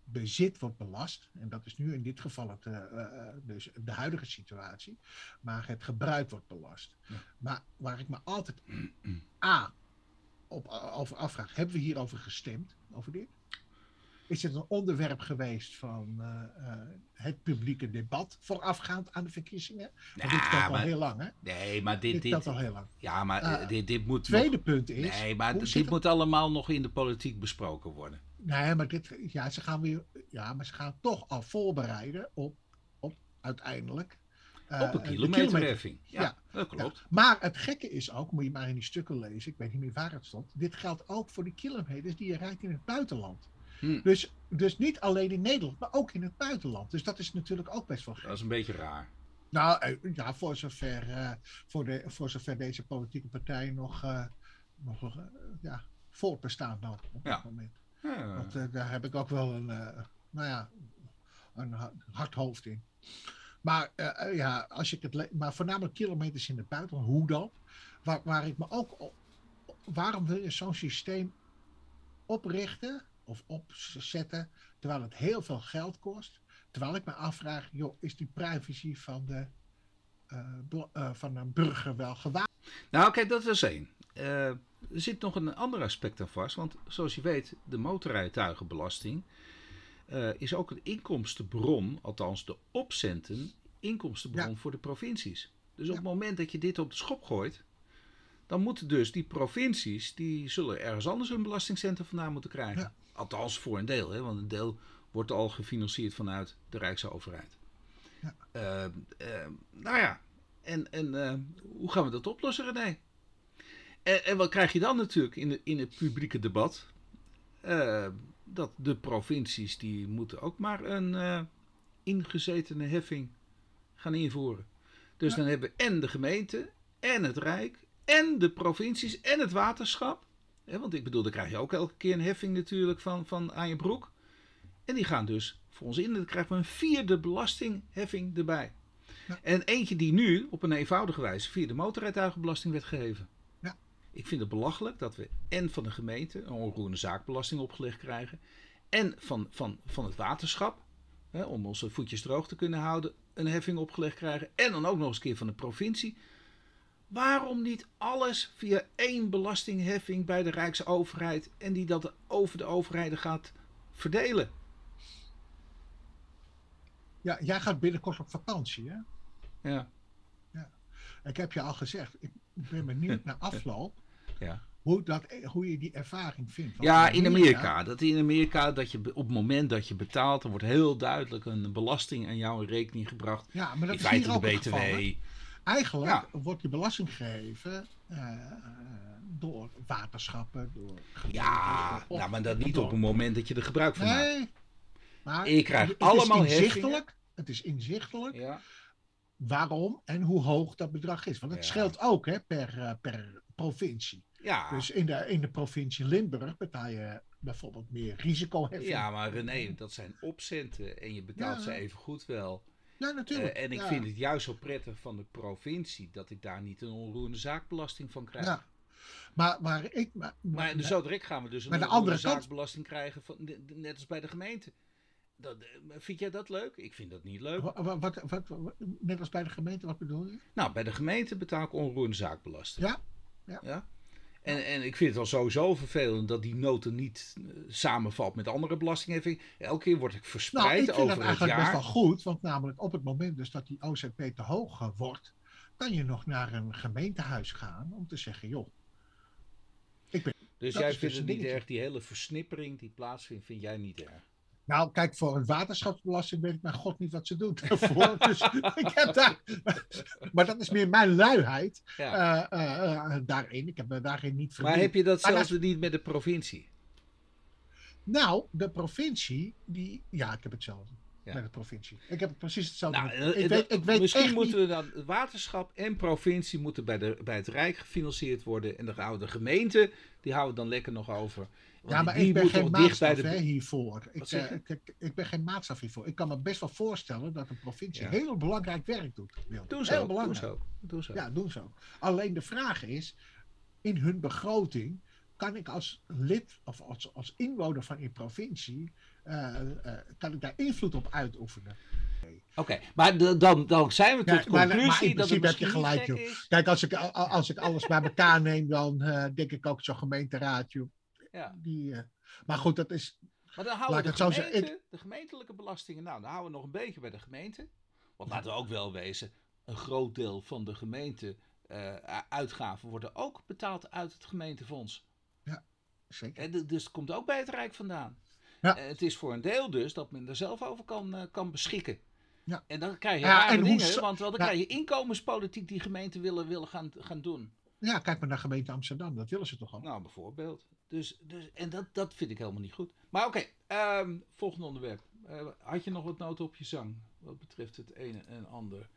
bezit wordt belast. En dat is nu in dit geval het, dus de huidige situatie. Maar het gebruik wordt belast. Ja. Maar waar ik me altijd A op, over afvraag, hebben we hierover gestemd? Over dit? is het een onderwerp geweest van uh, uh, het publieke debat voorafgaand aan de verkiezingen? Nou, dit telt al heel lang, hè? Nee, maar dit... Dit al heel lang. Ja, maar uh, dit, dit moet Tweede nog, punt is... Nee, maar dit moet allemaal nog in de politiek besproken worden. Nee, maar dit... Ja, ze gaan weer... Ja, maar ze gaan toch al voorbereiden op, op uiteindelijk... op een kilometerheffing. Ja, ja, dat klopt. Ja. Maar het gekke is ook, moet je maar in die stukken lezen, ik weet niet meer waar het stond. Dit geldt ook voor die kilometers die je rijdt in het buitenland. Hm. Dus, dus niet alleen in Nederland, maar ook in het buitenland. Dus dat is natuurlijk ook best wel gek. Dat is een beetje raar. Nou, ja, voor zover, uh, voor, de, voor zover deze politieke partijen nog, uh, nog uh, ja, voortbestaan dan op ja. dit moment. Ja. Want daar heb ik ook wel een, nou ja, een hard hoofd in. Maar ja, als ik het maar voornamelijk kilometers in het buitenland, hoe dan? Waar, waar ik me ook, waarom wil je zo'n systeem oprichten? of opzetten, terwijl het heel veel geld kost. Terwijl ik me afvraag, joh, is die privacy van, de, uh, van een burger wel gewaar? Nou, kijk, dat is één. Er zit nog een ander aspect aan vast, want zoals je weet, de motorrijtuigenbelasting is ook een inkomstenbron, althans de opcenten, inkomstenbron ja. voor de provincies. Dus op het moment dat je dit op de schop gooit, dan moeten dus die provincies, die zullen ergens anders hun belastingcenten vandaan moeten krijgen. Ja. Althans voor een deel, hè, want een deel wordt al gefinancierd vanuit de Rijksoverheid. Ja. Uh, uh, nou ja, en, en uh, hoe gaan we dat oplossen, René? En, en, wat krijg je dan natuurlijk in, de, in het publieke debat? Dat de provincies die moeten ook maar een ingezetene heffing gaan invoeren. Dus ja. dan hebben en de gemeente en het Rijk en de provincies en het waterschap He, want ik bedoel, dan krijg je ook elke keer een heffing natuurlijk van, van aan je broek. En die gaan dus voor ons in. Dan krijgen we een vierde belastingheffing erbij. Ja. En eentje die nu op een eenvoudige wijze via de motorrijtuigenbelasting werd gegeven. Ik vind het belachelijk dat we en van de gemeente een onroerende zaakbelasting opgelegd krijgen. En van, van, van het waterschap, hè, om onze voetjes droog te kunnen houden, een heffing opgelegd krijgen. En dan ook nog eens een keer van de provincie. Waarom niet alles via één belastingheffing bij de Rijksoverheid en die dat over de overheden gaat verdelen? Ja, jij gaat binnenkort op vakantie, hè? Ja. ja. Ik heb je al gezegd, ik ben benieuwd naar afloop. Ja. Hoe, dat, hoe je die ervaring vindt. Want ja, in Amerika. Dat in Amerika, dat je op het moment dat je betaalt, er wordt heel duidelijk een belasting aan jou in rekening gebracht. Ja, maar dat in is hier de ook het BTW. geval? Eigenlijk ja. wordt die belasting gegeven uh, door waterschappen, door. Ja, door, nou, maar dat niet op het moment dat je er gebruik van maakt. Nee, maar Ik krijg het allemaal is inzichtelijk. heffingen. Het is inzichtelijk Ja. Waarom en hoe hoog dat bedrag is. Want het Ja. scheelt ook hè, per, uh, per provincie. Ja. Dus in de, in de provincie Limburg betaal je bijvoorbeeld meer risicoheffing. ja, maar René, dat zijn opcenten en je betaalt Ja. ze even goed wel Ja, natuurlijk. Eh, en ik ja. vind het juist zo prettig van de provincie dat ik daar niet een onroerende zaakbelasting van krijg. Ja. Maar waar ik. Maar, Maar dus zo direct gaan we dus een Maar de onroerende zaakbelasting krijgen, van, net als bij de gemeente. Dat, eh, vind jij dat leuk? Ik vind dat niet leuk. Wa- wa- Wat, wat, wat- net als bij de gemeente, wat bedoel je? Nou, bij de gemeente betaal ik onroerende zaakbelasting. Ja, ja. En, en ik vind het al sowieso vervelend dat die nota niet eh, samenvalt met andere belastingheffing. Elke keer word ik Nou, verspreid ik vind over dat het eigenlijk best wel jaar. goed, want namelijk op het moment dus dat die OZP te hoog eh, wordt, kan je nog naar een gemeentehuis gaan om te zeggen, joh, Dus dat jij is vindt dus het niet erg, die hele versnippering die plaatsvindt, vind jij niet erg? Nou, kijk, voor een waterschapsbelasting weet ik mijn god niet wat ze doen dus ik heb daar... Maar dat is meer mijn luiheid Ja. eh, eh, eh, daarin. Ik heb me daarin niet maar verdiept. heb je dat Maar zelfs niet met de provincie? Nou, de provincie, die... Ja, ik heb hetzelfde Ja. met de provincie. Ik heb precies hetzelfde. Nou, met- ik, dat- weet, ik weet misschien echt moeten niet... we dan waterschap en provincie moeten bij, de, bij het Rijk gefinancierd worden. En de gemeente, die houden we dan lekker nog over. Want Ja, maar ik ben geen maatstaf de. hè, hiervoor. Ik, eh, ik, ik, ik ben geen maatstaf hiervoor. Ik kan me best wel voorstellen dat een provincie Ja. heel belangrijk werk doet. Doe heel zo, doe belangrijk. zo, doe zo. Ja, doen zo. Alleen de vraag is, in hun begroting, kan ik als lid of als, als inwoner van die provincie, eh, eh, kan ik daar invloed op uitoefenen? Oké, maar dan, dan zijn we tot Ja, de maar- maar conclusie in dat het heb je gelijk, joh. Kijk, als ik, als ik alles bij elkaar neem, dan denk ik ook zo'n gemeenteraad. joh. Ja. Die, eh, maar goed, dat is. Maar dan houden we de, zeggen, gemeente, de gemeentelijke belastingen, nou, dan houden we nog een beetje bij de gemeente. Want laten we ook wel wezen, een groot deel van de gemeente eh, uitgaven worden ook betaald uit het gemeentefonds. Zeker. Hè, d- dus het komt ook bij het Rijk vandaan. Ja. Eh, het is voor een deel dus dat men er zelf over kan, kan beschikken. Ja. En dan krijg je Ja, en hoe dingen, want wel, dan Ja. krijg je inkomenspolitiek die gemeenten willen, willen gaan, gaan doen. Ja, kijk maar naar gemeente Amsterdam, dat willen ze toch al. Nou, bijvoorbeeld. Dus, dus, en dat, dat vind ik helemaal niet goed. Maar oké, ehm, volgende onderwerp. Eh, had je nog wat noten op je zang? Wat betreft het ene en ander.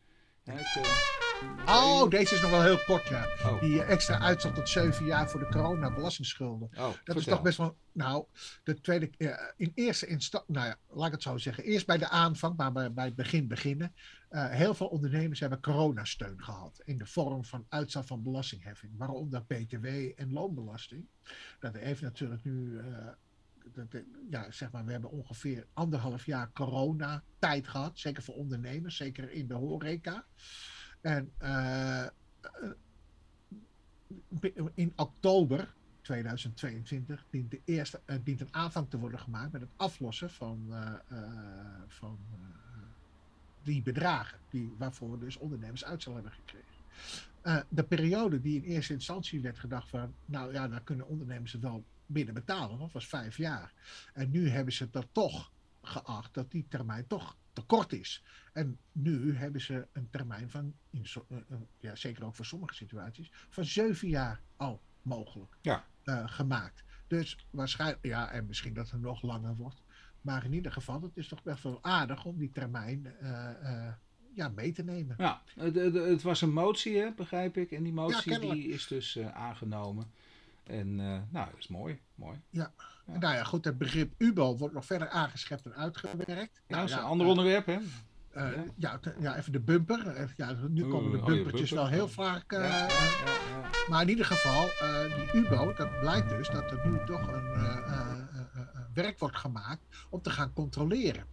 Eh, Oh, deze is nog wel heel kort, ja. Oh, Die eh, extra uitstel tot zeven jaar voor de corona-belastingsschulden. oh, Dat is toch best wel. Nou, de tweede. eh, in eerste instantie. Nou ja, laat ik het zo zeggen. Eerst bij de aanvang, maar bij, bij het begin beginnen. eh, heel veel ondernemers hebben coronasteun gehad. In de vorm van uitstel van belastingheffing. Waaronder BTW en loonbelasting. Dat heeft natuurlijk nu. dat, ja, zeg maar, we hebben ongeveer anderhalf jaar corona-tijd gehad. Zeker voor ondernemers, zeker in de horeca. En eh, eh, in oktober 2022 dient, de eerste, eh, dient een aanvang te worden gemaakt met het aflossen van, eh, eh, van eh, die bedragen die, waarvoor dus ondernemers uitstel hebben gekregen. Eh, de periode die in eerste instantie werd gedacht van, nou ja, daar kunnen ondernemers het wel binnen betalen, dat was vijf jaar. En nu hebben ze dat toch geacht dat die termijn toch te kort is. En nu hebben ze een termijn van, in so- eh, eh, ja, zeker ook voor sommige situaties, van zeven jaar al mogelijk Ja. eh, gemaakt. Dus waarschijnlijk, ja, en misschien dat het nog langer wordt. Maar in ieder geval, het is toch best wel aardig om die termijn ja, mee te nemen. Ja, het, het- was een motie, hè, begrijp ik. En die motie die is dus aangenomen. En eh, nou, dat is mooi. mooi. Ja. Nou ja, goed, het begrip UBO wordt nog verder aangeschept en uitgewerkt. Ja, Nou dat is ja, een ander eh, onderwerp, hè? eh, Ja. ja, ja, even de bumper. Ja, nu komen de oh ja, bumpertjes bumper. wel heel vaak. ja, ja, ja, ja. Maar in ieder geval, eh, die UBO, dat blijkt dus dat er nu toch een werk wordt gemaakt om te gaan controleren.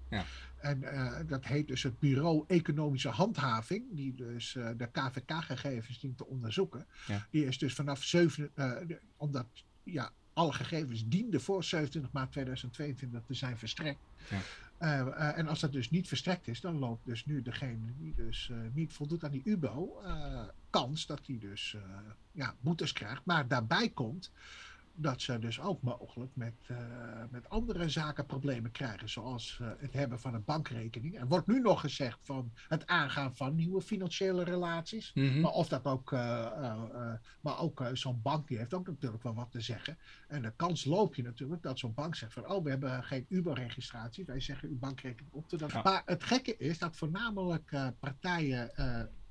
En eh, dat heet dus het Bureau Economische Handhaving, die dus eh, de KVK-gegevens dient te onderzoeken. Ja. Die is dus vanaf 7, eh, omdat ja, alle gegevens dienden voor 27 maart 2022 te zijn verstrekt. Ja. En als dat dus niet verstrekt is, dan loopt dus nu degene die dus niet voldoet aan die UBO kans dat hij dus ja, boetes krijgt. Maar daarbij komt dat ze dus ook mogelijk met, eh, met andere zaken problemen krijgen, zoals eh, het hebben van een bankrekening. Er wordt nu nog gezegd van het aangaan van nieuwe financiële relaties. Mhm. Maar of dat ook, eh, maar ook zo'n bank die heeft ook natuurlijk wel wat te zeggen. En de kans loop je natuurlijk dat zo'n bank zegt van, oh, we hebben geen Uber-registratie. Wij zeggen uw bankrekening op te. Ja. Maar het gekke is dat voornamelijk partijen,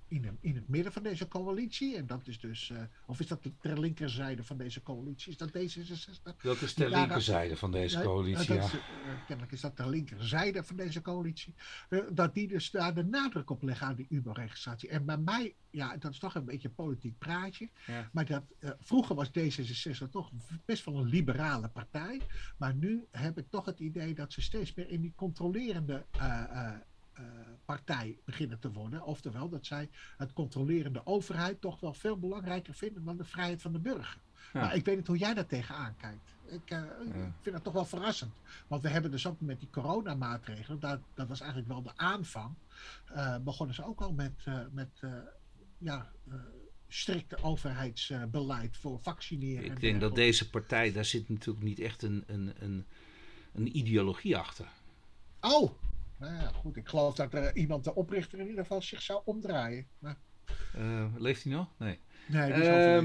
in, in het midden van deze coalitie. En dat is dus, uh, of is dat de, ter linkerzijde van deze coalitie? Is dat D66? Dat is ter linkerzijde van deze coalitie, ja. Is, uh, kennelijk is dat de linkerzijde van deze coalitie. Uh, dat die dus daar de nadruk op leggen aan die UBO-registratie. En bij mij, ja, dat is toch een beetje een politiek praatje. Ja. Maar dat, vroeger was D66 toch best wel een liberale partij. Maar nu heb ik toch het idee dat ze steeds meer in die controlerende uh, partij beginnen te worden. Oftewel dat zij het controlerende overheid toch wel veel belangrijker vinden dan de vrijheid van de burger. Ja. Maar ik weet niet hoe jij daar tegenaan kijkt. Ik, uh, ja. ik, vind dat toch wel verrassend. Want we hebben dus ook met die coronamaatregelen, dat, dat was eigenlijk wel de aanvang, uh, begonnen ze ook al met, uh, met ja, strikte overheidsbeleid voor vaccineren. Ik denk dat deze partij, daar zit natuurlijk niet echt een, een, een, een ideologie achter. Oh, nou ja, goed. Ik geloof dat er iemand, de oprichter, in ieder geval zich zou omdraaien. Maar... Uh, leeft hij nog? Nee. Nee, uh,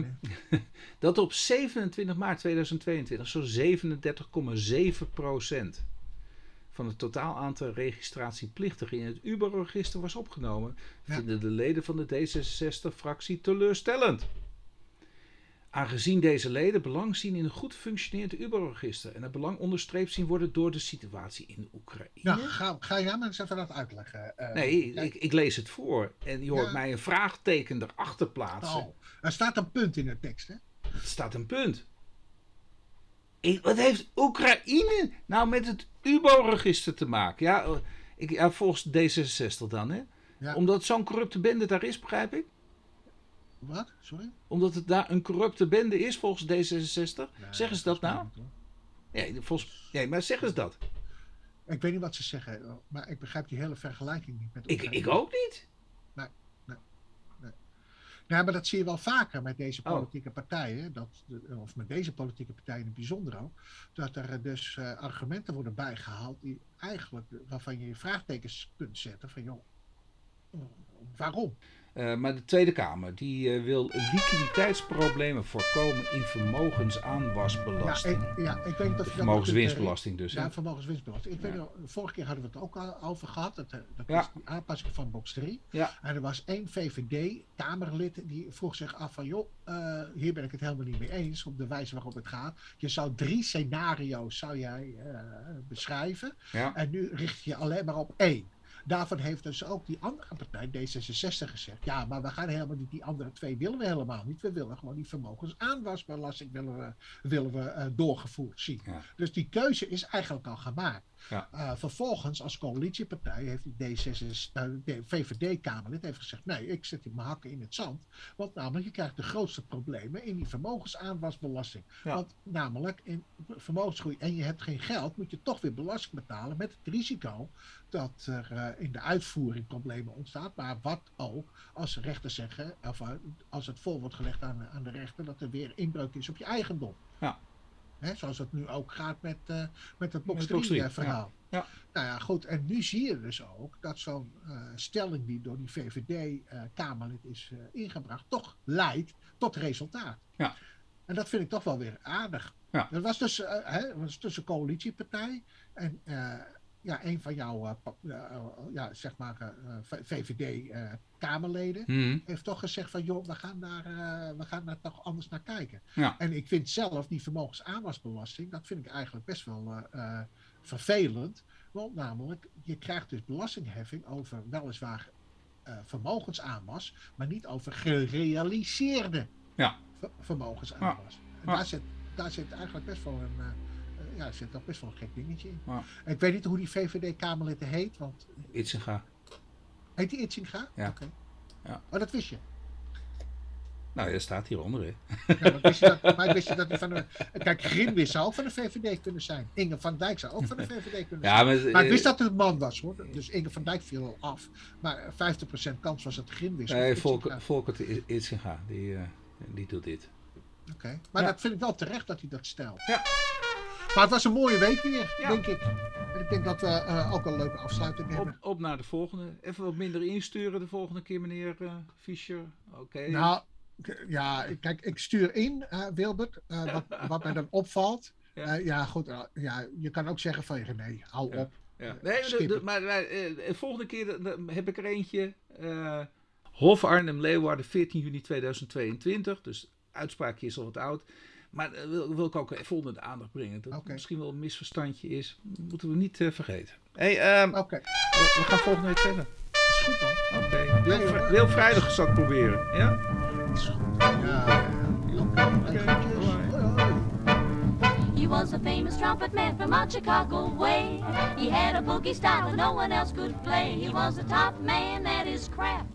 Dat op 27 maart 2022 zo'n 37,7 procent van het totaal aantal registratieplictigen in het Uber-register was opgenomen, ja. vinden de leden van de D66-fractie teleurstellend. Aangezien deze leden belang zien in een goed functionerend Uber-register en het belang onderstreept zien worden door de situatie in Oekraïne. Ja, ga, ga jij maar eens even dat uitleggen. Uh, nee, ik, ik, lees het voor en je hoort ja. mij een vraagteken erachter plaatsen. Oh, er staat een punt in de tekst, hè? Er staat een punt. Ik, wat heeft Oekraïne nou met het UBO-register te maken? Ja, oh, ik, ja, volgens D66 dan, hè? Ja. Omdat zo'n corrupte bende daar is, begrijp ik? Wat? Sorry? Omdat het daar een corrupte bende is volgens D66? Nee, zeggen ze dat nou? Ja, volgens, nee, maar zeggen ze dat? Ik weet niet wat ze zeggen, maar ik begrijp die hele vergelijking niet met ik, ik ook niet. Nee, nee, nee. Nou, maar dat zie je wel vaker met deze politieke oh. partijen, dat, of met deze politieke partijen in het bijzonder ook, dat er dus uh, argumenten worden bijgehaald die eigenlijk, waarvan je je vraagtekens kunt zetten van joh, waarom? Uh, maar de Tweede Kamer die uh, wil liquiditeitsproblemen voorkomen in vermogensaanwasbelasting. Ja, ik, ja, je vermogenswinstbelasting dus. Ja, vermogenswinstbelasting. Ik ja. weet nog, vorige keer hadden we het ook al over gehad. Dat, dat ja. is de aanpassing van box 3. Ja. En er was één VVD-Kamerlid die vroeg zich af van... joh, uh, hier ben ik het helemaal niet mee eens op de wijze waarop het gaat. Je zou drie scenario's zou jij, beschrijven. En nu richt je alleen maar op één. Daarvan heeft dus ook die andere partij, D66, gezegd: ja, maar we gaan helemaal niet, die andere twee willen we helemaal niet. We willen gewoon die vermogensaanwasbelasting willen we, willen we uh, doorgevoerd zien. Ja. Dus die keuze is eigenlijk al gemaakt. Ja. Uh, vervolgens, als coalitiepartij, heeft die D66, uh, de VVD-Kamerlid heeft gezegd: nee, ik zet mijn hakken in het zand. Want namelijk, je krijgt de grootste problemen in die vermogensaanwasbelasting. Ja. Want namelijk, in vermogensgroei en je hebt geen geld, moet je toch weer belasting betalen met het risico dat er uh, in de uitvoering problemen ontstaan. Maar wat ook als rechters zeggen, of als het voor wordt gelegd aan, aan de rechter, dat er weer inbreuk is op je eigendom. Ja. Hè, zoals het nu ook gaat met, uh, met het box 3 verhaal. Ja. ja. Nou ja, goed. En nu zie je dus ook dat zo'n uh, stelling die door die VVD-Kamerlid is ingebracht, toch leidt tot resultaat. Ja. En dat vind ik toch wel weer aardig. Ja. Dat was dus hè, was tussen coalitiepartij en ja, een van jouw uh, ja, zeg maar, uh, VVD-Kamerleden mm. heeft toch gezegd van joh, we gaan daar, we gaan daar toch anders naar kijken. Ja. En ik vind zelf die vermogensaanwasbelasting, dat vind ik eigenlijk best wel vervelend. Want namelijk, je krijgt dus belastingheffing over weliswaar vermogensaanwas, maar niet over gerealiseerde ja. vermogensaanwas. En daar, zit, daar zit eigenlijk best wel een ja, zit toch best wel een gek dingetje in. Ja. Ik weet niet hoe die VVD-Kamerlid heet, want... Itzinga. Heet die Itzinga? Ja. Okay. ja. Oh, dat wist je? Nou, dat staat hieronder, hè. Ja, maar, wist je dat, maar wist je dat hij van de... Kijk, Grimwis zou ook van de VVD kunnen zijn. Inge van Dijk zou ook van de VVD kunnen ja, zijn. Maar, maar ik wist dat het een man was, hoor. Dus Inge van Dijk viel al af. Maar 50% kans was het Grimwis. Nee, Volker, Volker Itzinga, die, uh, die doet dit. Oké, okay. maar ja. dat vind ik wel terecht dat hij dat stelt. Ja. Maar het was een mooie week weer, ja. denk ik. En ik denk dat we uh, ook een leuke afsluiting hebben. Op, op, naar de volgende. Even wat minder insturen de volgende keer, meneer uh, Fischer. Oké. Okay. Nou, ja, kijk, ik stuur in, uh, Wilbert. wat, wat mij dan opvalt. Ja, ja goed. ja, je kan ook zeggen van René, hou ja. op. Ja. Nee, de, de, maar, de volgende keer heb ik er eentje Hof Arnhem Leeuwarden, 14 juni 2022. Dus uitspraakje is al wat oud. Maar uh, wil, wil, ik ook even onder de aandacht brengen. Dat okay. misschien wel een misverstandje is. moeten we niet uh, vergeten. Hey, um, okay. we, we, gaan volgende week verder. Is goed dan. Oké. Okay. Wil, nee, wil vrijdag eens dat proberen. Ja? Is goed. Ja. Oké. He was a famous trumpet man from out Chicago way. He had a boogie style that no one else could play. He was a top man at his craft.